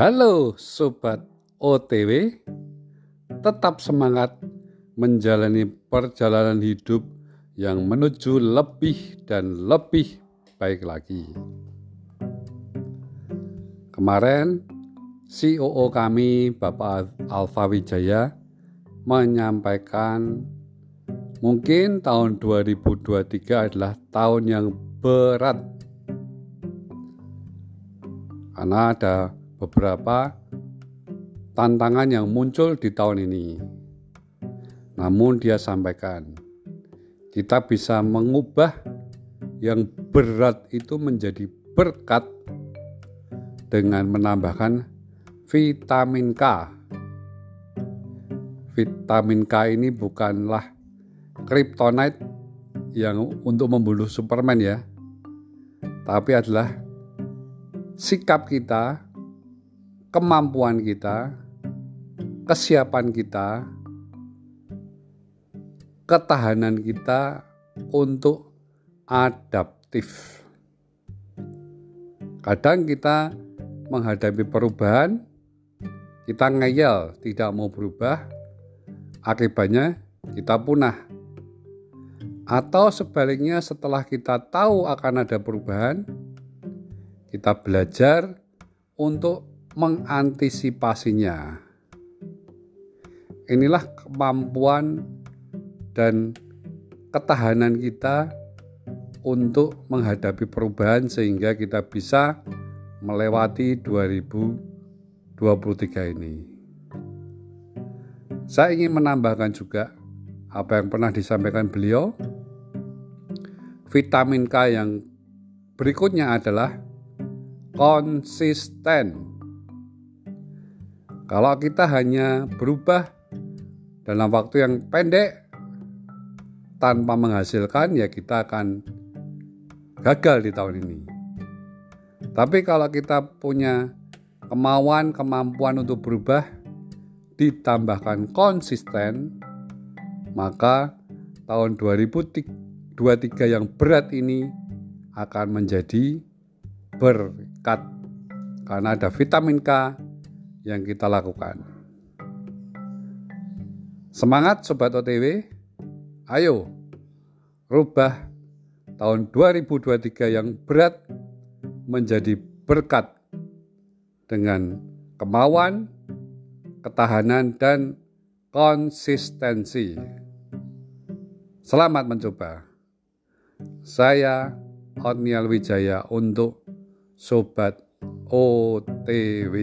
Halo Sobat OTW, tetap semangat menjalani perjalanan hidup yang menuju lebih dan lebih baik lagi. Kemarin COO kami Bapak Alfa Wijaya menyampaikan mungkin tahun 2023 adalah tahun yang berat karena ada beberapa tantangan yang muncul di tahun ini. Namun dia sampaikan, kita bisa mengubah yang berat itu menjadi berkat dengan menambahkan vitamin K. Vitamin K ini bukanlah kryptonite yang untuk membunuh Superman ya, tapi adalah sikap kita kemampuan kita, kesiapan kita, ketahanan kita untuk adaptif. Kadang kita menghadapi perubahan, kita ngeyel, tidak mau berubah, akibatnya kita punah. Atau sebaliknya setelah kita tahu akan ada perubahan, kita belajar untuk mengantisipasinya. Inilah kemampuan dan ketahanan kita untuk menghadapi perubahan sehingga kita bisa melewati 2023 ini. Saya ingin menambahkan juga apa yang pernah disampaikan beliau. Vitamin K yang berikutnya adalah konsisten. Kalau kita hanya berubah dalam waktu yang pendek tanpa menghasilkan ya kita akan gagal di tahun ini. Tapi kalau kita punya kemauan, kemampuan untuk berubah ditambahkan konsisten, maka tahun 2023 yang berat ini akan menjadi berkat karena ada vitamin K yang kita lakukan. Semangat Sobat OTW, ayo rubah tahun 2023 yang berat menjadi berkat dengan kemauan, ketahanan, dan konsistensi. Selamat mencoba. Saya Otniel Wijaya untuk Sobat OTW.